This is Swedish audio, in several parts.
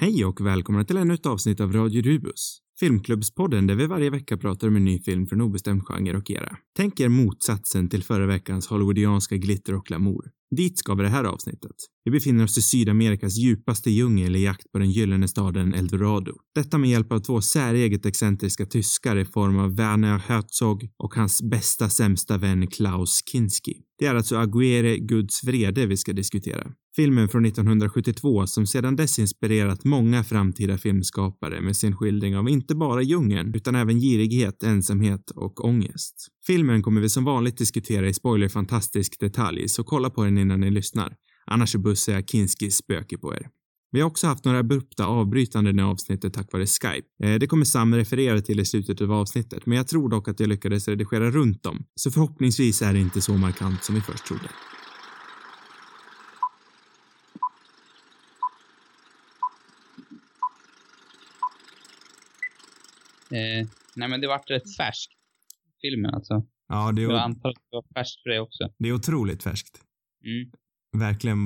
Hej och välkomna till ännu ett avsnitt av Radio Rubus. Filmklubbspodden där vi varje vecka pratar om en ny film från obestämd genre och era. Tänk er motsatsen till förra veckans hollywoodianska glitter och glamour. Dit ska vi det här avsnittet. Vi befinner oss i Sydamerikas djupaste djungel i jakt på den gyllene staden Eldorado. Detta med hjälp av två säreget excentriska tyskar i form av Werner Herzog och hans bästa sämsta vän Klaus Kinski. Det är alltså Aguirre Guds vrede vi ska diskutera. Filmen från 1972 som sedan dess inspirerat många framtida filmskapare med sin skildring av inte bara djungeln utan även girighet, ensamhet och ångest. Filmen kommer vi som vanligt diskutera i spoilerfantastisk detalj, så kolla på den innan ni lyssnar. Annars så bussar jag Kinskis spöke på er. Vi har också haft några abrupta avbrytanden i avsnittet tack vare Skype. Eh, det kommer Sam referera till i slutet av avsnittet, men jag tror dock att jag lyckades redigera runt dem, så förhoppningsvis är det inte så markant som vi först trodde. Eh, nej men det vart rätt färskt. Filmen alltså. Ja, det är, Jag antar att det var färskt för dig också. det är otroligt färskt. Mm. Verkligen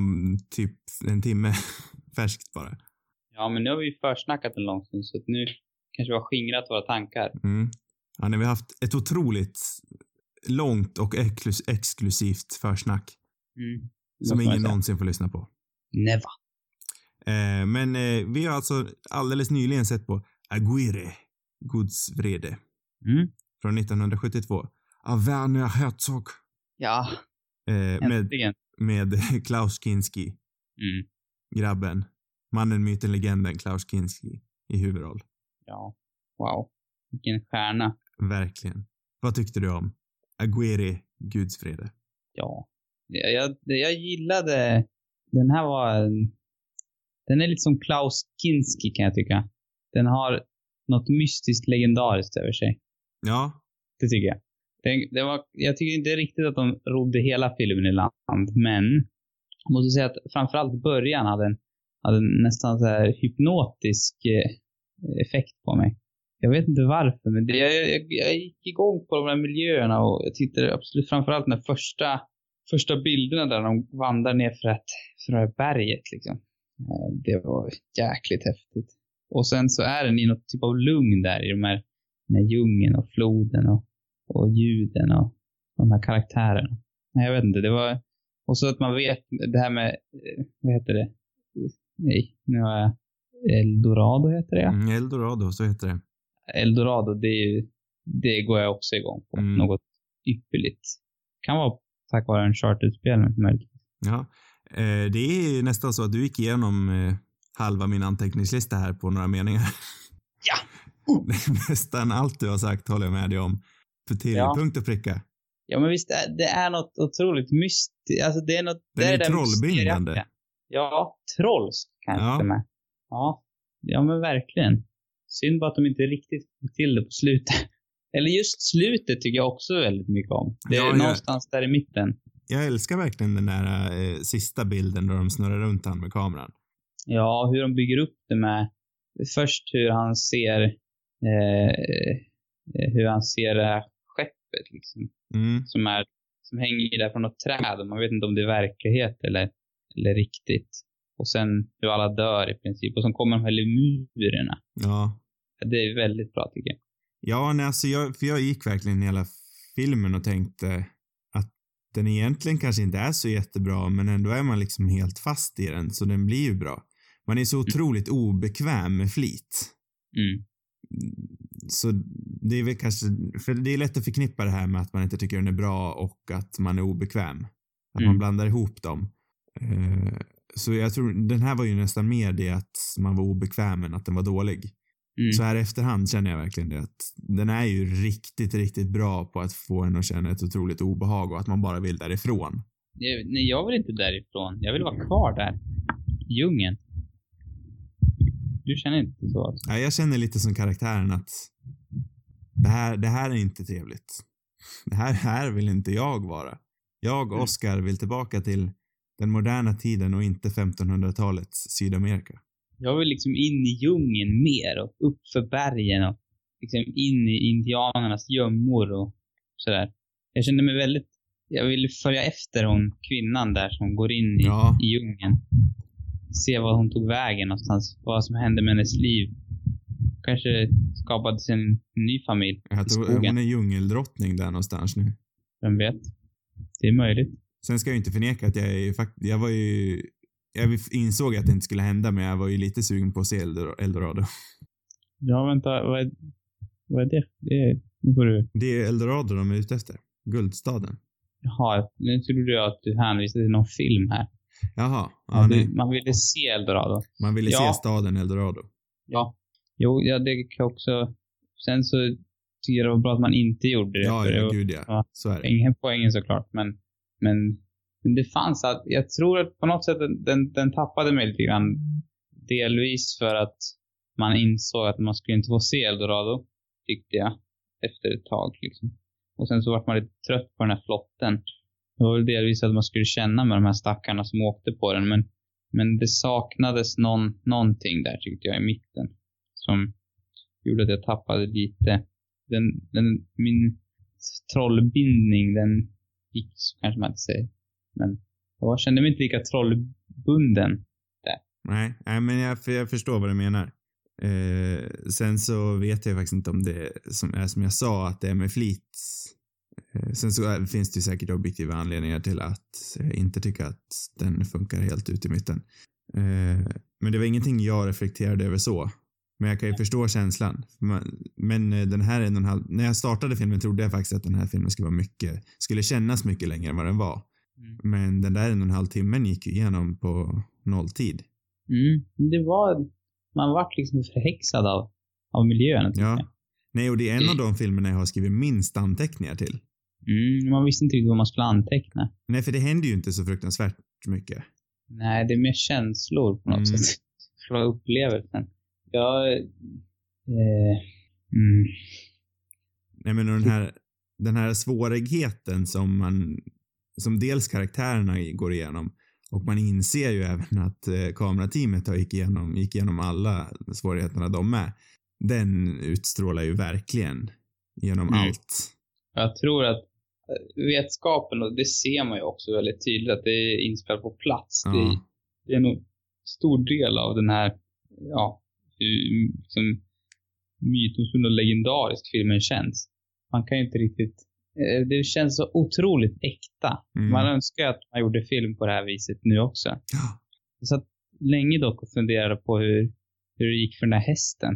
typ en timme färskt bara. Ja, men nu har vi ju försnackat en lång stund så nu kanske vi har skingrat våra tankar. Mm. Ja, nu har vi haft ett otroligt långt och exklus- exklusivt försnack Mm. som ingen någonsin får lyssna på. Never. Eh, men eh, vi har alltså alldeles nyligen sett på Aguirre, Guds vrede, Mm. Från 1972 av Werner Herzog Ja, eh, med, med Klaus Kinski, Mm. grabben, mannen, myten, legenden Klaus Kinski i huvudroll. Ja. Wow. Vilken stjärna. Verkligen. Vad tyckte du om Aguirre, Guds vrede? Ja. Jag, jag, jag gillade... Den här var... en- Den är lite som Klaus Kinski kan jag tycka. Den har något mystiskt legendariskt över sig. Ja, Det tycker jag. Det, det var, jag tycker inte riktigt att de rodde hela filmen i land, men jag måste säga att framförallt början hade en, hade en nästan så här hypnotisk eh, effekt på mig. Jag vet inte varför, men det, jag, jag, jag gick igång på de här miljöerna och jag tittade absolut framförallt när första, första bilderna där de vandrar ner för, ett, för det här berget liksom. Eh, det var jäkligt häftigt. Och sen så är den i något typ av lugn där i de här, den här djungeln och floden och, och ljuden och de här karaktärerna. Nej, jag vet inte, det var... Och så att man vet det här med, eh, vad heter det? Nej, nu har jag... Eldorado heter det mm, Eldorado, så heter det. Eldorado, det är ju, det går jag också igång på. Mm. Något ypperligt. Kan vara tack vare en charterutspelning möjligtvis. Ja. Eh, det är nästan så att du gick igenom eh, halva min anteckningslista här på några meningar. Nästan allt du har sagt håller jag med dig om. För till Ja. punkt och pricka. Ja, men visst, är- det är något otroligt mystiskt. Alltså, det är något... Den det är där trollbindande. Ja, trolls kanske Ja. med. Ja. Ja, men verkligen. Synd bara att de inte riktigt fick till det på slutet. Eller just slutet tycker jag också väldigt mycket om. Det är Ja, någonstans där i mitten. Jag älskar verkligen den där eh, sista bilden då de snurrar runt han med kameran. Ja, hur de bygger upp det med först hur han ser eh, eh, hur han ser det här skeppet liksom. Mm. Som är som hänger där från något träd och man vet inte om det är verklighet eller, eller riktigt. Och sen hur alla dör i princip. Och så kommer de här lemurerna. Ja. Det är väldigt bra tycker jag. Ja, nej, alltså jag, för jag gick verkligen hela filmen och tänkte att den egentligen kanske inte är så jättebra, men ändå är man liksom helt fast i den, så den blir ju bra. Man är så otroligt obekväm med flit. Mm. Så det är väl kanske, för det är lätt att förknippa det här med att man inte tycker den är bra och att man är obekväm. Att Mm. man blandar ihop dem. Eh, så jag tror, den här var ju nästan mer det att man var obekväm än att den var dålig. Mm. Så här efterhand känner jag verkligen det att den är ju riktigt, riktigt bra på att få en att känna ett otroligt obehag och att man bara vill därifrån. Nej, jag vill inte därifrån. Jag vill vara kvar där. Djungeln. Du känner inte så alltså? Ja, jag känner lite som karaktären att det här, det här är inte trevligt. Det här, här vill inte jag vara. Jag, Mm. Oscar, vill tillbaka till den moderna tiden och inte 1500-talets Sydamerika. Jag vill liksom in i djungeln mer och upp för bergen och liksom in i indianernas gömmor och sådär. Jag kände mig väldigt, jag ville följa efter hon kvinnan där som går in i, Ja. i djungeln. Se vad hon tog vägen någonstans. Vad som hände med hennes liv. Kanske skapade sig en ny familj Jag i tror, skogen. hon är djungeldrottning där någonstans nu. Vem vet? Det är möjligt. Sen ska jag ju inte förneka att jag är ju fakt- jag var ju, jag insåg att det inte skulle hända men jag var ju lite sugen på att se Eldor- Eldorado. Ja, vänta. Vad är, vad är det? det är, nu får du... Det är Eldorado de är ute efter. Guldstaden. Jaha, nu trodde jag att du hänvisade till någon film här. Jaha. Ja, nej. du, man ville se Eldorado. Man ville Ja. se staden Eldorado. Ja. Jo, ja, det kan också... Sen så tycker jag det var bra att man inte gjorde det. Ja, det ja, var gud ja. ja. Så är det. ingen poängen såklart, men, men, men det fanns att, jag tror att på något sätt den, den, tappade mig lite grann. Delvis för att man insåg att man skulle inte få se Eldorado, tyckte jag, efter ett tag liksom. Och sen så var man lite trött på den här flotten. Det var väl delvis att man skulle känna med de här stackarna som åkte på den, men, men det saknades någon, någonting där tyckte jag i mitten. Som gjorde att jag tappade lite. Den, den, min trollbindning, den gick, så kanske man inte säger. Men jag kände mig inte lika trollbunden. Nej, nej men jag, jag förstår vad du menar. Eh, sen så vet jag faktiskt inte om det som är som jag sa, att det är med flit. Eh, sen så är, finns det säkert objektiva anledningar till att jag inte tycker att den funkar helt ut i mitten. Eh, men det var ingenting jag reflekterade över så. Men jag kan ju förstå känslan. Men, eh, den här en och en halv, när jag startade filmen trodde jag faktiskt att den här filmen skulle vara mycket, skulle kännas mycket längre än vad den var. Mm. Men den där en och en halv timmen gick ju igenom på nolltid. Mm. Det var, man vart liksom förhäxad av, av miljöerna tycker jag. Nej, och det är en av de filmerna jag har skrivit minst anteckningar till. Mm, man visste inte riktigt vad man skulle anteckna. Nej, för det händer ju inte så fruktansvärt mycket. Nej, det är mer känslor på något Mm. sätt. Själva upplevelsen. Jag... Eh, mm, Nej, men den här, den här svårigheten som man, som dels karaktärerna går igenom och man inser ju även att eh, kamerateamet gick igenom, gick igenom alla svårigheterna de är. Den utstrålar ju verkligen genom Mm. allt. jag tror att eh, vetskapen, och det ser man ju också väldigt tydligt, att det är inspelat på plats. Det, är- Ja. det är nog stor del av den här, ja, hur liksom, mytomspunna legendarisk filmen känns. Man kan ju inte riktigt, eh, det känns så otroligt äkta. Mm. Man önskar att man gjorde film på det här viset nu också. Ja. Jag satt länge dock och funderade på hur, hur det gick för den här hästen.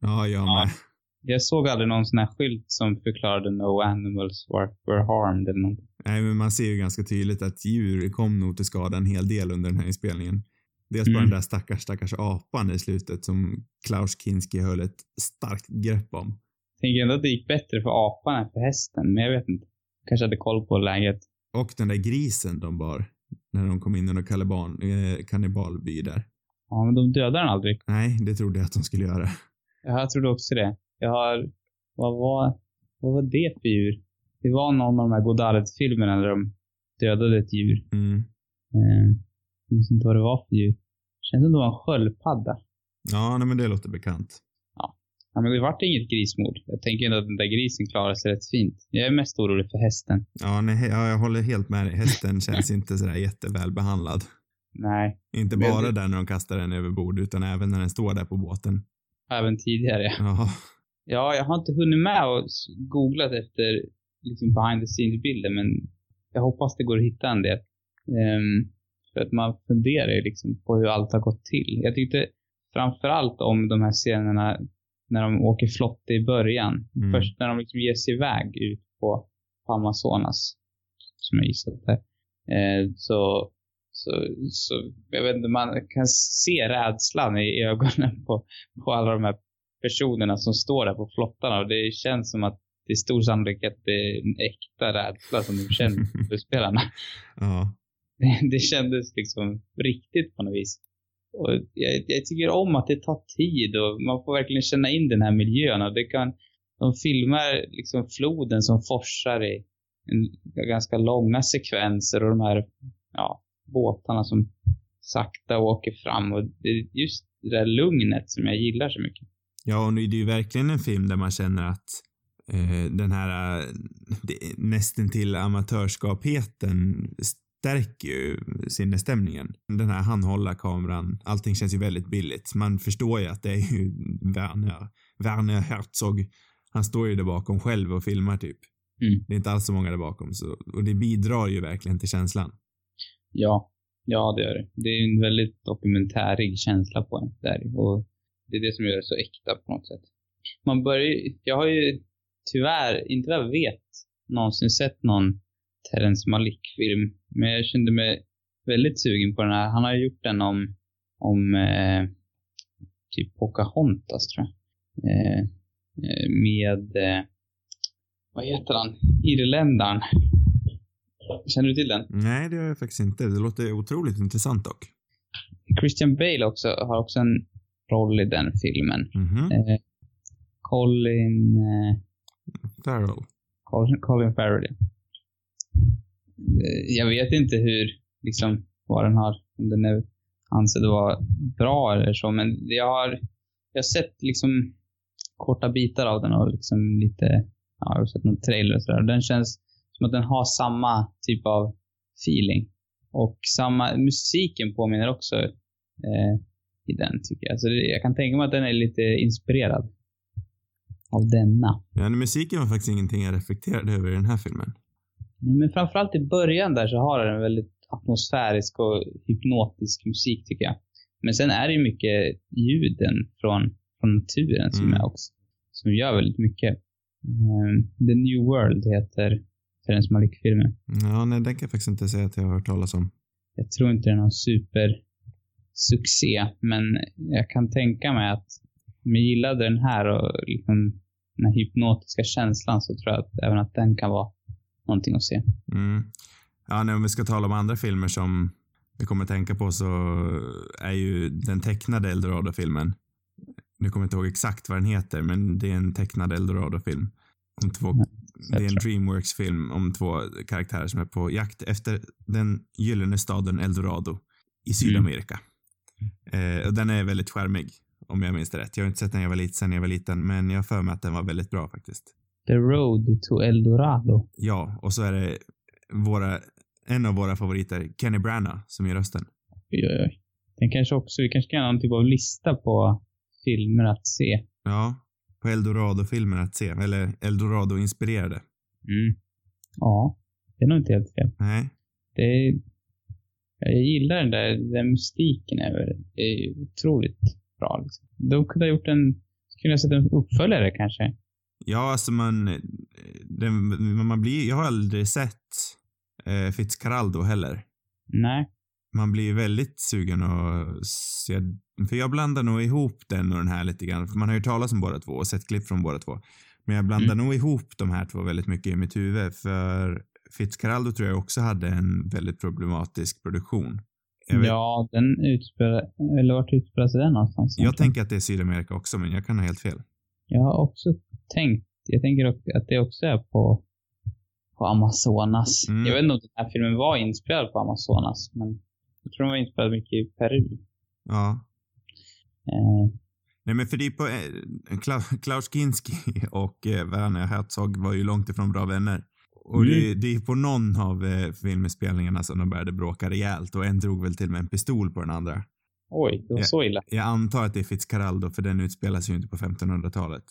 Ja, jag Ja. med. Jag såg aldrig någon sån här skylt som förklarade no animals were, harmed eller någonting. Nej, men man ser ju ganska tydligt att djur kom nog till skada en hel del under den här inspelningen. Dels Mm. den där stackars, stackars apan i slutet som Klaus Kinski höll ett starkt grepp om. tänker ändå att det gick bättre för apan än för hästen, men jag vet inte. Kanske hade koll på läget. Och den där grisen de bar när de kom in i någon kaliban, eh, kannibalby där. Ja, men de dödar den aldrig. Nej, det trodde jag att de skulle göra. Ja, Jag trodde också det. Jag har... Vad var, vad var det för djur? Det var någon av de här Godard-filmerna där de dödade ett djur. Mm. Eh, jag minns inte vad det var för djur. Känns som det var en sköldpadda. Ja, nej, men det låter bekant. Ja, men det vart inget grismord. Jag tänker ändå att den där grisen klarade sig rätt fint. Jag är mest orolig för hästen. Ja, nej, ja, jag håller helt med dig. Hästen känns inte sådär jätteväl behandlad. Nej, Inte bara det- där när de kastar den över bord, utan även när den står där på båten. Även tidigare. Ja, Ja, jag har inte hunnit med och googlat efter liksom behind the scenes-bilder, men jag hoppas det går att hitta en del. Ehm, för att man funderar ju liksom på hur allt har gått till. Jag tyckte framförallt om de här scenerna när de åker flotte i början. Mm. Först när de liksom ger sig iväg ut på, på Amazonas, som jag gissat det. Eh, så, så, så, jag vet inte, man kan se rädslan i ögonen på, på alla de här personerna som står där på flottarna och det känns som att det är stor sannolikhet att det är en äkta rädsla som de känner för spelarna. ja. Det, det kändes liksom riktigt på något vis. Och jag, jag tycker om att det tar tid och man får verkligen känna in den här miljön och det kan, de filmar liksom floden som forsar i en, ganska långa sekvenser och de här, ja, båtarna som sakta åker fram och det är just det där lugnet som jag gillar så mycket. Ja, och det är ju verkligen en film där man känner att eh, den här eh, det- nästan till amatörskapheten stärker ju sinnesstämningen. Den här handhålla kameran, allting känns ju väldigt billigt. Man förstår ju att det är ju Werner, Werner Herzog. Han står ju där bakom själv och filmar typ. Mm. Det är inte alls så många där bakom så, och det bidrar ju verkligen till känslan. Ja, ja det gör det. Det är en väldigt dokumentärig känsla på den där och det är det som gör det så äkta på något sätt. Man börjar jag har ju tyvärr, inte vad jag vet, någonsin sett någon Terrence Malick-film. Men jag kände mig väldigt sugen på den här. Han har ju gjort den om, om eh, typ Pocahontas tror jag. Eh, eh med, eh, vad heter han, irländaren. Känner du till den? Nej, det gör jag faktiskt inte. Det låter otroligt intressant dock. Christian Bale också, har också en roll i den filmen. Mm -hmm. eh, Colin... Eh, Farrell. Colin, Colin Farrell, ja. Eh, jag vet inte hur, liksom, vad den har, om den är ansedd vara bra eller så, men jag har, jag har sett liksom korta bitar av den och liksom lite, ja, jag har sett någon trailer och sådär. Den känns att den har samma typ av feeling. Och samma, musiken påminner också eh, i den tycker jag. Så det, jag kan tänka mig att den är lite inspirerad av denna. Ja, musiken var faktiskt ingenting jag reflekterade över i den här filmen. Men framförallt i början där så har den en väldigt atmosfärisk och hypnotisk musik tycker jag. Men sen är det ju mycket ljuden från, från naturen som mm. är också, som gör väldigt mycket. Um, The New World heter Terrence Malick-filmen. Ja, nej, den kan jag faktiskt inte säga att jag har hört talas om. Jag tror inte det är någon supersuccé, men jag kan tänka mig att om jag gillade den här och liksom den här hypnotiska känslan så tror jag att även att den kan vara någonting att se. Mm. Ja, nu om vi ska tala om andra filmer som vi kommer att tänka på så är ju den tecknade Eldorado-filmen. Nu kommer jag inte ihåg exakt vad den heter, men det är en tecknad Eldorado-film. Om två, det är en Dreamworks-film om två karaktärer som är på jakt efter den gyllene staden Eldorado i Sydamerika. Mm. Eh, och den är väldigt skärmig, om jag minns det rätt. Jag har inte sett den jag var liten, sen jag var liten, men jag har för mig att den var väldigt bra faktiskt. The Road to Eldorado. Ja, och så är det våra, en av våra favoriter, Kenny Branagh, som gör rösten. Oj, oj, oj. Den kanske också, vi kanske kan ha någon typ av lista på filmer att se. Ja, på Eldorado-filmer att se, eller Eldorado-inspirerade. Mm. Ja, det är nog inte helt fel. Nej. Det är, jag gillar den där, den mystiken över det. Det är otroligt bra. Liksom. De kunde ha gjort en, skulle ha sett en uppföljare kanske. Ja, alltså man, den, man blir, jag har aldrig sett eh, Fitzcarraldo heller. Nej. Man blir väldigt sugen att se, för jag blandar nog ihop den och den här lite grann, för man har ju talat om båda två och sett klipp från båda två. Men jag blandar mm. nog ihop de här två väldigt mycket i mitt huvud, för Fitzcarraldo tror jag också hade en väldigt problematisk produktion. Ja, den utspelar, eller vart utspelar sig den någonstans? Jag tänker att det är Sydamerika också, men jag kan ha helt fel. Jag har också tänkt, jag tänker att det också är på, på Amazonas. Mm. Jag vet inte om den här filmen var inspelad på Amazonas, men jag tror den var inspelad mycket i Peru. Ja. Eh. Nej men för det är på, eh, Klaus Kinski och eh, Werner Herzog var ju långt ifrån bra vänner. Och mm. det, det är på någon av eh, filminspelningarna som de började bråka rejält och en drog väl till med en pistol på den andra. Oj, det var jag, så illa. Jag antar att det är Fitzcarraldo, för den utspelar sig ju inte på 1500-talet.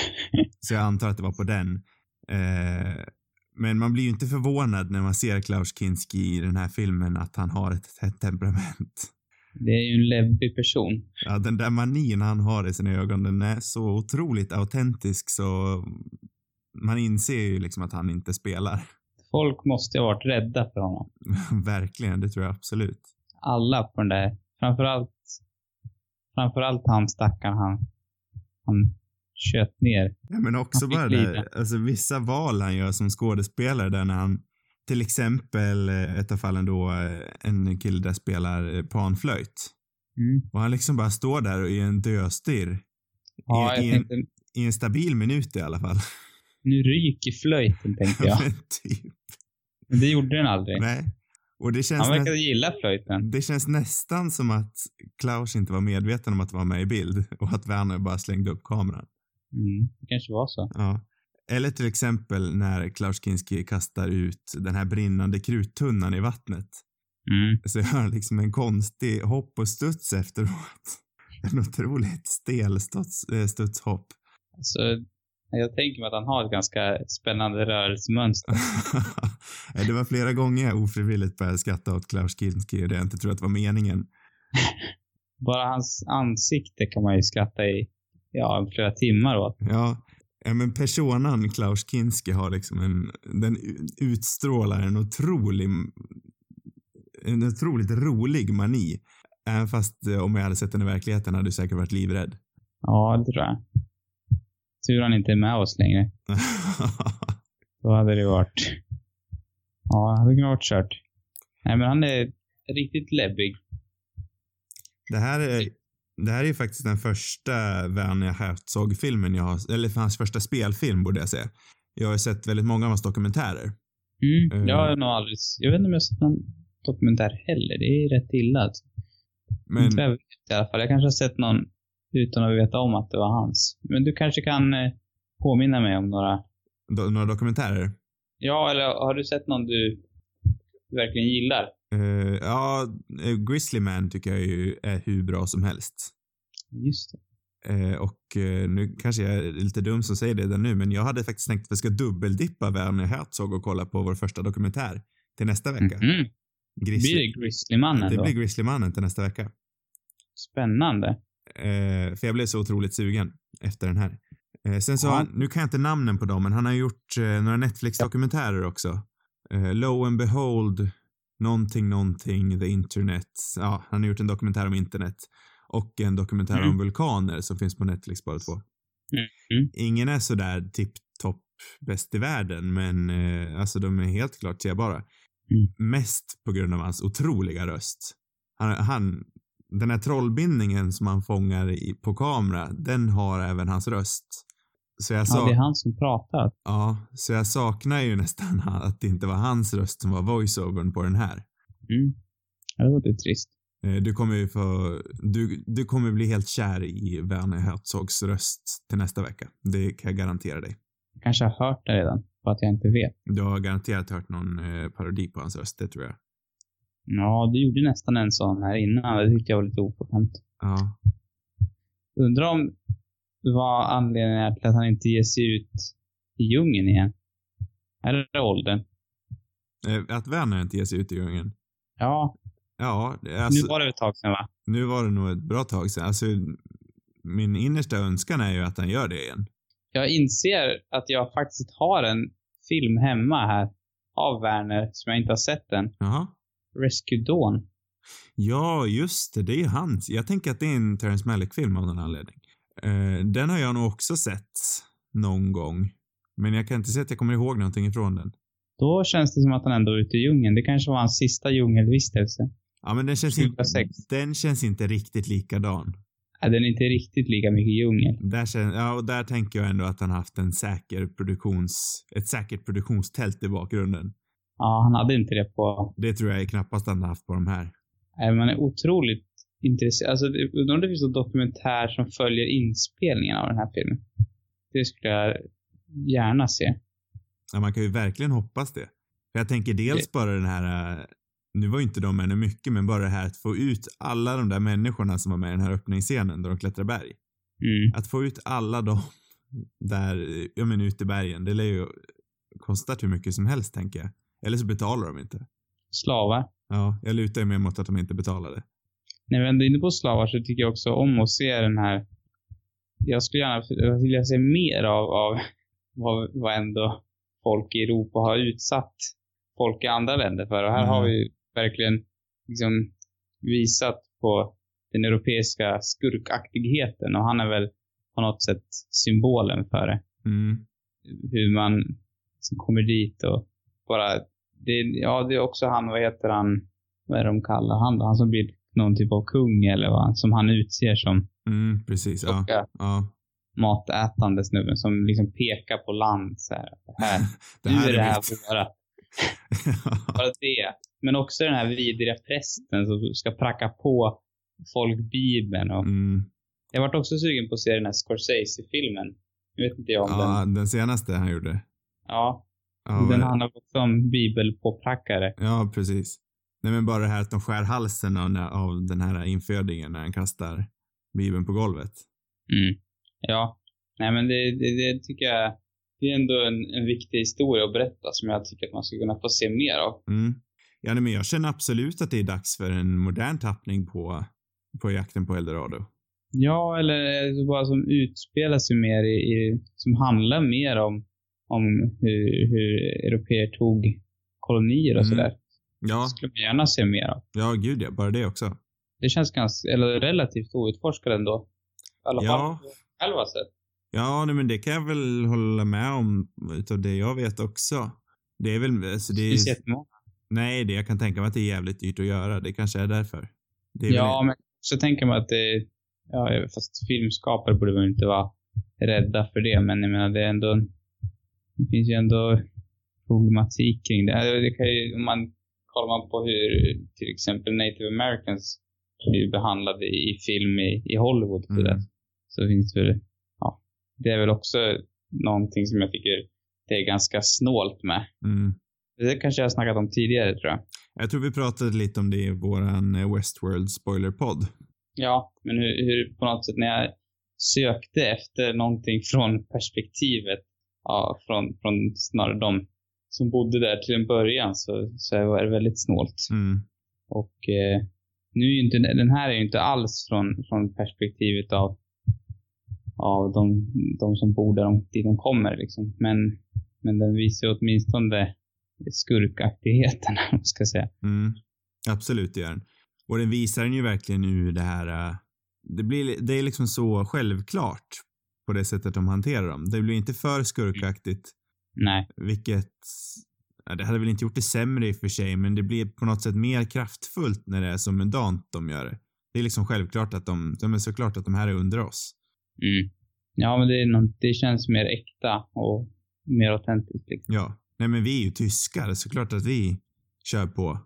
så jag antar att det var på den. Eh, men man blir ju inte förvånad när man ser Klaus Kinski i den här filmen att han har ett, ett temperament. Det är ju en läbbig person. Ja, den där manin han har i sina ögon, den är så otroligt autentisk så man inser ju liksom att han inte spelar. Folk måste ha varit rädda för honom. Verkligen, det tror jag absolut. Alla på den där, framförallt, framförallt han stackaren han, han kött ner. Ja, men också bara det, alltså vissa val han gör som skådespelare där när han till exempel eh, ett av fallen då eh, en kille där spelar eh, panflöjt. Mm. Och han liksom bara står där i en döstirr. Ja, I, i, en, I en stabil minut i alla fall. Nu ryker flöjten tänkte jag. men typ. Men det gjorde den aldrig. Nej. Och det känns Han verkade gilla flöjten. Det känns nästan som att Klaus inte var medveten om att det var med i bild och att Werner bara slängde upp kameran. Mm, det kanske var så. Ja. Eller till exempel när Klaus Kinski kastar ut den här brinnande kruttunnan i vattnet. Mm. Så gör han liksom en konstig hopp och studs efteråt. En otroligt stel studs, eh, studshopp. Så jag tänker mig att han har ett ganska spännande rörelsemönster. det var flera gånger jag ofrivilligt började skratta åt Klaus Kinski och det jag inte tror att det var meningen. Bara hans ansikte kan man ju skratta i, ja, flera timmar åt. Ja, ja men personan Klaus Kinski har liksom en, den utstrålar en otrolig, en otroligt rolig mani. Även fast eh, om jag hade sett den i verkligheten hade du säkert varit livrädd. Ja, det tror jag. Tur han inte är med oss längre. Då hade det varit... Ja, det hade kunnat varit kört. Nej, men han är riktigt läbbig. det här är, det här är ju faktiskt den första Werner Herzog-filmen jag har, eller hans första spelfilm borde jag säga. Jag har sett väldigt många av hans dokumentärer. Mm. Eh. Jag har nog aldrig... Jag vet inte om jag har sett någon dokumentär heller. Det är rätt illa alltså. Men Inte jag vet i alla fall. Jag kanske har sett någon utan att veta om att det var hans. Men du kanske kan eh, påminna mig om några. do, några dokumentärer. Ja, eller har du sett någon du verkligen gillar? Eh, ja, eh, Grizzly Man tycker jag ju är hur bra som helst. Just det. Eh, och eh, nu kanske jag är lite dum som säger det där nu, men jag hade faktiskt tänkt att vi ska dubbeldippa Werner Herzog och kolla på vår första dokumentär till nästa vecka. Mhm. Grizzly. Blir det Grizzlymannen det då? blir Grizzlymannen till nästa vecka. Spännande. För jag blev så otroligt sugen efter den här. Sen så, Ja. han, nu kan jag inte namnen på dem, men han har gjort några Netflix-dokumentärer också. Eh, Lo and Behold, någonting, någonting, the internet. Ja, han har gjort en dokumentär om internet. Och en dokumentär Mm. om vulkaner som finns på Netflix båda två. Mm. Ingen är sådär tipp-topp bäst i världen, men eh, alltså de är helt klart sebara. Mm. Mest på grund av hans otroliga röst. Han, han, den här trollbindningen som han fångar i, på kamera, den har även hans röst. Så jag, Ja, sa, det är han som pratar. ja, så jag saknar ju nästan att det inte var hans röst som var voiceovern på den här. Mm. Ja, det låter trist. Eh, Du kommer ju få, du, du kommer bli helt kär i Werner Herzogs röst till nästa vecka. Det kan jag garantera dig. Jag kanske har hört det redan, för att jag inte vet. Du har garanterat hört någon eh, parodi på hans röst, det tror jag. Ja, du gjorde nästan en sån här innan. Det tyckte jag var lite oförskämt. Ja. Undrar om vad anledningen är till att han inte ger sig ut i djungeln igen. Är det åldern? Eh, Att Werner inte ger sig ut i djungeln. Ja, Ja, alltså, nu var det ett tag sedan va? nu var det nog ett bra tag sedan. Alltså, min innersta önskan är ju att han gör det igen. Jag inser att jag faktiskt har en film hemma här av Werner som jag inte har sett än. Jaha. Rescue Dawn. Ja, just det. Det är ju hans. Jag tänker att det är en Terrence Malick-film av någon anledning. Eh, den har jag nog också sett någon gång. Men jag kan inte säga att jag kommer ihåg någonting ifrån den. Då känns det som att han ändå är ute i djungeln. Det kanske var hans sista djungelvistelse. Ja, men den känns, inte, 2006. den känns inte riktigt likadan. Nej, den är inte riktigt lika mycket djungel. Där, kän, ja, och där tänker jag ändå att han haft en säker produktions, ett säkert produktionstält i bakgrunden. Ja, han hade inte det på... Det tror jag är knappast han haft på de här. Nej, man är otroligt intresserad. Alltså, det- undrar om det finns någon dokumentär som följer inspelningen av den här filmen. Det skulle jag gärna se. Ja, man kan ju verkligen hoppas det. För jag tänker dels bara den här, eh, nu var ju inte de ännu mycket, men bara det här att få ut alla de där människorna som var med i den här öppningsscenen där de klättrar berg. Mm. Att få ut alla dem där, ja men ute i bergen, det lär ju kostat hur mycket som helst tänker jag. Eller så betalar de inte. Slavar. Ja, jag lutar ju mer mot att de inte betalade. När vi ändå är inne på slavar så tycker jag också om att se den här... Jag skulle gärna vilja se mer av, av vad, vad ändå folk i Europa har utsatt folk i andra länder för. Och här Mm. har vi verkligen liksom visat på den europeiska skurkaktigheten och han är väl på något sätt symbolen för det. Mm. Hur man liksom kommer dit och bara... Det, ja, det är också han, vad heter han, vad är de kallar han då? Han som blir någon typ av kung eller vad, som han utser som Mm, precis. Ja. ja. matätande snubben som liksom pekar på land så här. Det här Det nu här är det här mitt. våra. Bara det. Men också den här vidriga prästen som ska pracka på folk Bibeln. Och mm. Jag vart också sugen på att se den här Scorsese-filmen. Jag vet inte jag om Ja, den. den senaste han gjorde. Ja. Ja, den handlar också om bibelpåprackare. ja, precis. Nej, men bara det här att de skär halsen av, av den här infödingen när han kastar bibeln på golvet. Mm. Ja. Nej men det, det, det tycker jag, det är ändå en, en viktig historia att berätta som jag tycker att man ska kunna få se mer av. Mm. Ja, nej, men jag känner absolut att det är dags för en modern tappning på, på jakten på eldorado. Ja, eller bara som utspelar sig mer i, i som handlar mer om, om hur, hur europeer tog kolonier och Mm. sådär. Ja, Det skulle man gärna se mer av. ja, gud ja, bara det också. Det känns ganska, eller relativt outforskat ändå. I alla Ja. fall på själva sätt. Ja, nej, men det kan jag väl hålla med om utav det jag vet också. Det är väl, alltså det Det är, finns jättemånga. nej, det jag kan tänka mig att det är jävligt dyrt att göra. Det kanske är därför. Det är Ja, väl, men så tänker man att det, ja, fast filmskapare borde väl inte vara rädda för det, men jag menar det är ändå, det finns ju ändå problematik kring det. Alltså, det kan ju, om man kollar man på hur till exempel native americans blir behandlade i film i, i Hollywood Mm. sådär, så finns det ja, det är väl också någonting som jag tycker det är ganska snålt med. mm. Det kanske jag har snackat om tidigare tror jag. Jag tror vi pratade lite om det i våran Westworld spoilerpodd. Ja, men hur, hur på något sätt när jag sökte efter någonting från perspektivet, ja, från, från snarare de som bodde där till en början så, så var det väldigt snålt. Mm. Och eh, nu är ju inte, den här är ju inte alls från, från perspektivet av, av de, de som bor där de, dit de kommer liksom. Men, men den visar ju åtminstone skurkaktigheten, om man ska säga. Mm. Absolut, det gör den. Och den visar den ju verkligen ur det här, eh, det blir, det är liksom så självklart på det sättet de hanterar dem. Det blir inte för skurkaktigt, Nej. vilket, ja, det hade väl inte gjort det sämre i och för sig, men det blir på något sätt mer kraftfullt när det är som en dant de gör det. Det är liksom självklart att de, de är såklart att de här är under oss. Mm. Ja, men det, är något, det känns mer äkta och mer autentiskt. Liksom. Ja. Nej men vi är ju tyskar, såklart att vi kör på.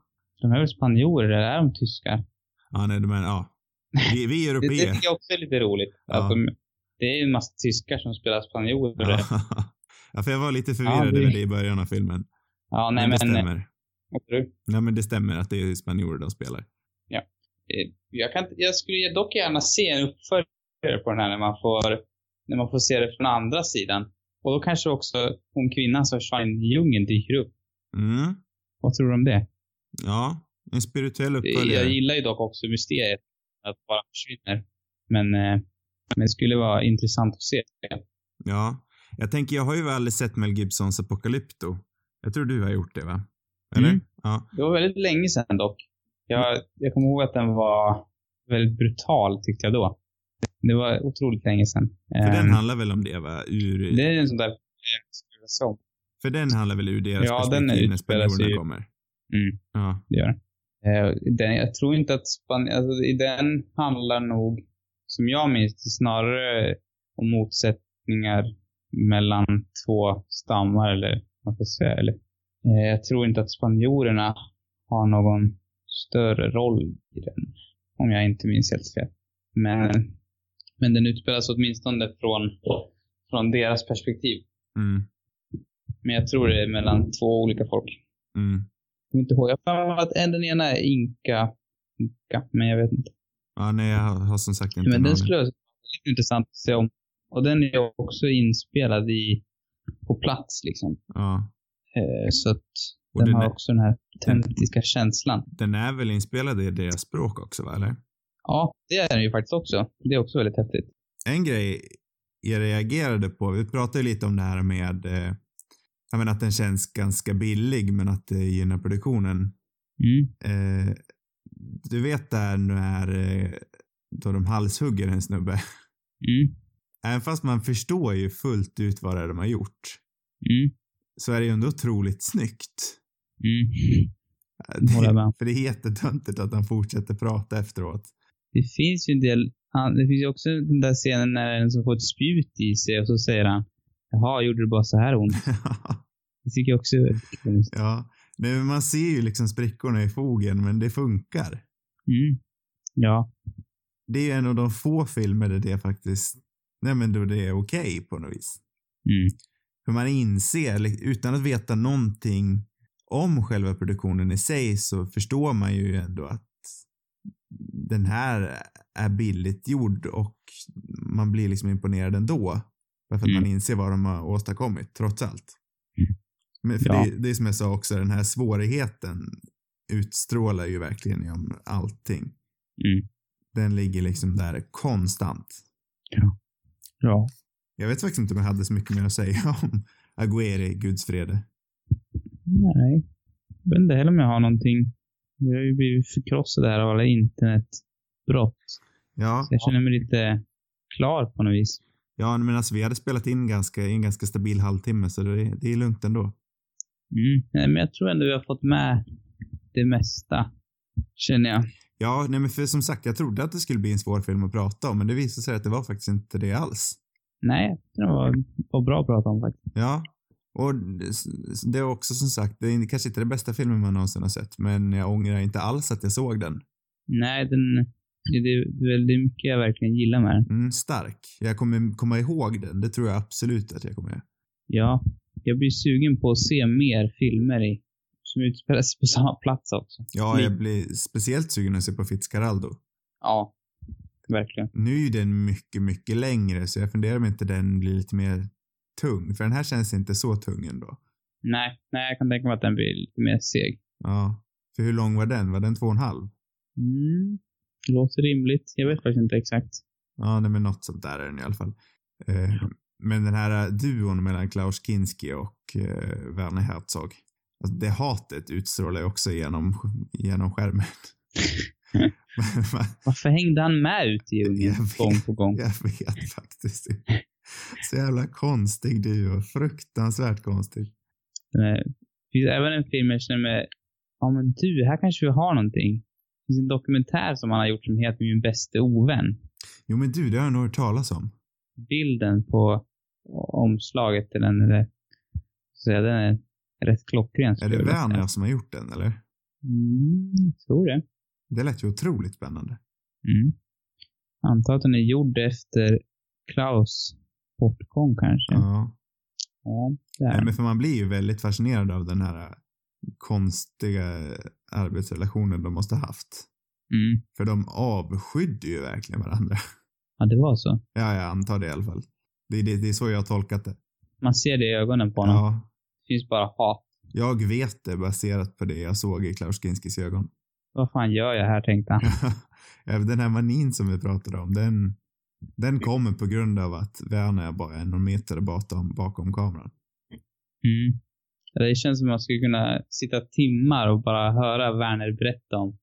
De är väl spanjorer, eller är de tyskar? Ja, nej, men ja. Vi, vi är Det, det europeer. tycker jag också är lite roligt. Ja. Att de, det är ju en massa tyskar som spelar spanjorer. Ja, Ja. ja, för jag var lite förvirrad Ja, det- över det i början av filmen. nej men det men... stämmer. vad du? Ja, men det stämmer att det är spanjorer de spelar. Eh, Jag, kan, jag skulle dock gärna se en uppföljare på den här när man får, när man får se det från andra sidan. Och då kanske också hon kvinnan som försvann i djungeln dyker upp. Mm. Vad tror du om det? Ja, en spirituell Det- uppföljare. Jag gillar ju dock också mysteriet att bara försvinner. Men, eh, men det skulle vara intressant att se. Ja. Jag tänker, jag har ju aldrig sett Mel Gibsons Apocalypto. Jag tror du har gjort det, va? Eller? Mm. Ja. Det var väldigt länge sedan dock. Jag, jag kommer ihåg att den var väldigt brutal tyckte jag då. Det var otroligt länge sedan. För den Ehm, handlar väl om det, va? Ur, det är en sån där jag skulle vilja se om. För den handlar väl ur deras Ja, den perspektiv när utspelar sig spanjorerna ju- kommer. Mm, Ja. det gör den. Eh, den. Jag tror inte att Span alltså, i den handlar nog, som jag minns det, snarare om motsättningar mellan två stammar eller vad ska säga. Eller, eh, jag tror inte att spanjorerna har någon större roll i den. Om jag inte minns helt fel. Men, men den utspelas åtminstone från, från deras perspektiv. Mm. Men jag tror det är mellan två olika folk. Mm. Jag kommer inte ihåg. Jag har att en- den ena är Inka. Inka, men jag vet inte. Ja, nej, jag har, har som sagt inte Men den skulle vara intressant att se om. Och den är också inspelad i, på plats liksom. Ja. Eh, så att den den har är- också den här autentiska känslan. Den är väl inspelad i deras språk också, va? Eller? Ja, det är den ju faktiskt också. Det är också väldigt häftigt. En grej jag reagerade på, vi pratade lite om det här med eh, jag menar att den känns ganska billig men att det gynnar produktionen. Mm. Eh, du vet där när eh, då de halshugger en snubbe. Mm. Även fast man förstår ju fullt ut vad det är de har gjort Mm. så är det ju ändå otroligt snyggt. Mm. Det, för det är jättetöntigt att han fortsätter prata efteråt. Det finns ju en del, det finns ju också den där scenen när en som får ett spjut i sig och så säger han Jaha, gjorde det bara så här ont? Det tycker jag också är ja, Nej, man ser ju liksom sprickorna i fogen men det funkar. Mm. Ja. Det är en av de få filmer där det faktiskt nej men då det är okej okay på något vis. Mm. För man inser, utan att veta någonting om själva produktionen i sig så förstår man ju ändå att den här är billigt gjord och man blir liksom imponerad ändå. Bara för att Mm. man inser vad de har åstadkommit, trots allt. Mm. Men för Ja. det, det är som jag sa också, den här svårigheten utstrålar ju verkligen genom allting. Mm. Den ligger liksom där konstant. Ja. Jag vet faktiskt inte om jag hade så mycket mer att säga om Agueri, Guds vrede. Nej. Jag vet inte heller om jag har någonting. Vi har ju blivit förkrossade här av alla internetbrott. Ja, Så jag känner mig lite klar på något vis. ja men alltså vi hade spelat in ganska, en ganska stabil halvtimme så det, det är lugnt ändå. Mm. Nej, men jag tror ändå vi har fått med det mesta. Känner jag. Ja, nej men för som sagt, jag trodde att det skulle bli en svår film att prata om, men det visade sig att det var faktiskt inte det alls. Nej, det var, var bra att prata om faktiskt. Ja, och det- det är också som sagt, det är kanske inte den bästa filmen man någonsin har sett, men jag ångrar inte alls att jag såg den. Nej, den, det, det är väldigt mycket jag verkligen gillar med den. Mm, stark. Jag kommer komma ihåg den, det tror jag absolut att jag kommer göra. Ja, jag blir sugen på att se mer filmer i, som sig på samma plats också. Ja, jag blir speciellt sugen att se på Fitzcarraldo. Ja, verkligen. Nu är ju den mycket, mycket längre, så jag funderar om inte den blir lite mer tung, för den här känns inte så tung ändå. Nej, nej, jag kan tänka mig att den blir lite mer seg. Ja. För hur lång var den? Var den två och en halv? Mm, det låter rimligt. Jag vet faktiskt inte exakt. Ja, nej, men något sånt där är den i alla fall. Eh, men den här duon mellan Klaus Kinski och eh, Werner Herzog. Alltså det hatet utstrålar ju också genom, genom skärmen. Varför hängde han med ut i djungeln gång på gång? jag vet faktiskt. Så jävla konstig duo. Fruktansvärt konstig. Det finns även en film jag känner mig, ja men du, här kanske vi har någonting. Det finns en dokumentär som han har gjort som heter Min bäste ovän. Jo men du, det har jag nog hört talas om. Bilden på omslaget till den, eller, så den är rätt klockren. Är det. Werner som har gjort den eller? Mm, jag tror det. Det lät ju otroligt spännande. Mm. Antar att den är gjord efter Klaus bortgång kanske. Ja. Ja, Nej, men för man blir ju väldigt fascinerad av den här konstiga arbetsrelationen de måste ha haft. Mm. För de avskydde ju verkligen varandra. Ja, det var så. Ja, jag antar det i alla fall. Det det, det är så jag har tolkat det. Man ser det i ögonen på honom. Ja, finns bara hat. jag vet det baserat på det jag såg i Klaus Kinskis ögon. Vad fan gör jag här, tänkte han. Den här manin som vi pratade om, den, den kommer på grund av att Werner bara är någon meter bakom, bakom kameran. Mm. Det känns som att man skulle kunna sitta timmar och bara höra Werner berätta om,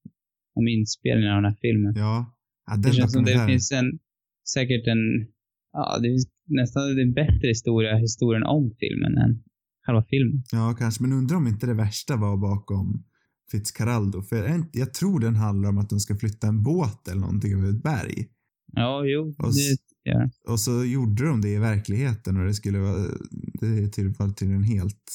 om inspelningen av den här filmen. Ja, ja det känns som det dokumentären. finns en, säkert en, ja, det finns nästan en bättre historia, historien om filmen än själva filmen. Ja, kanske. Men undrar om inte det värsta var bakom Fitzcarraldo. För jag, jag tror den handlar om att de ska flytta en båt eller någonting över ett berg. Ja, jo, Och det gör Och så gjorde de det i verkligheten och det skulle vara, det är tydligen till en helt,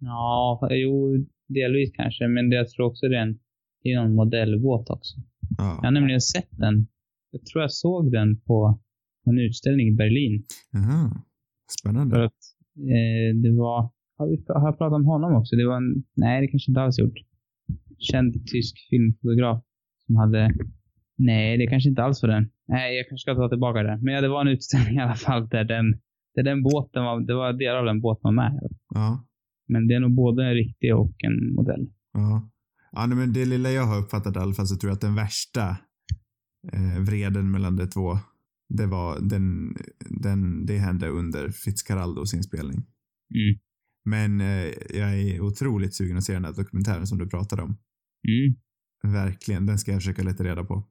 Ja, jo, delvis kanske, men jag tror också det är en, det är någon modellbåt också. Jag har ja. nämligen sett den. Jag tror jag såg den på en utställning i Berlin. För Spännande. att eh, det var, har, vi, har jag pratat om honom också? Det var en, nej det kanske inte alls gjort. Känd tysk filmfotograf som hade, nej det kanske inte alls var den. Nej, jag kanske ska ta tillbaka det. Men ja, det var en utställning i alla fall där den, där den båten var, det var delar av den båten var med. Ja. Men det är nog både en riktig och en modell. Ja. Ja, men det lilla jag har uppfattat i alla fall så tror jag att den värsta eh, vreden mellan de två, det var den, den, det hände under Fitzcarraldos inspelning. Mm. Men eh, jag är otroligt sugen att se den här dokumentären som du pratade om. Mm. Verkligen, den ska jag försöka leta reda på.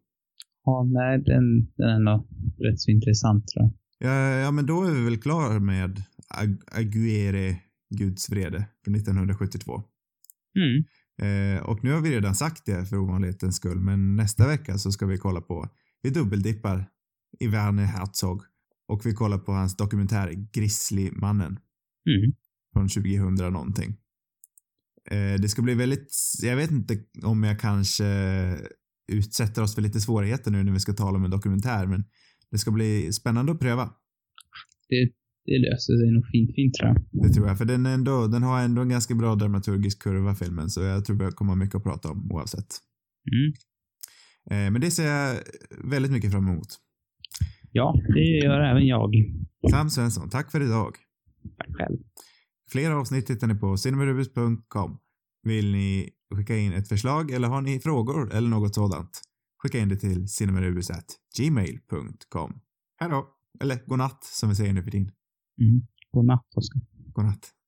Ja, nej, den, den är nog rätt så intressant tror jag. Ja, ja men då är vi väl klara med Ag Aguere, Guds vrede, från 1972. Mm. Eh, och nu har vi redan sagt det för ovanlighetens skull, men nästa vecka så ska vi kolla på, vi dubbeldippar i Werner Herzog och vi kollar på hans dokumentär Grizzlymannen Mm. från 2000 någonting. Eh, det ska bli väldigt, jag vet inte om jag kanske utsätter oss för lite svårigheter nu när vi ska tala om en dokumentär, men det ska bli spännande att pröva. det, det löser sig nog fint, fint tror jag. Det tror jag, för den, ändå, den har ändå en ganska bra dramaturgisk kurva, filmen, så jag tror vi kommer ha mycket att prata om oavsett. Mm. Eh, men det ser jag väldigt mycket fram emot. Ja, det gör även jag. Sam Svensson, tack för idag. Tack själv. Fler avsnitt hittar ni på cinemarubus.com. Vill ni skicka in ett förslag eller har ni frågor eller något sådant? Skicka in det till cinemarubus.gmail.com. Hej då! Eller godnatt som vi säger nu för tiden. Mm. God natt, Oskar. Godnatt.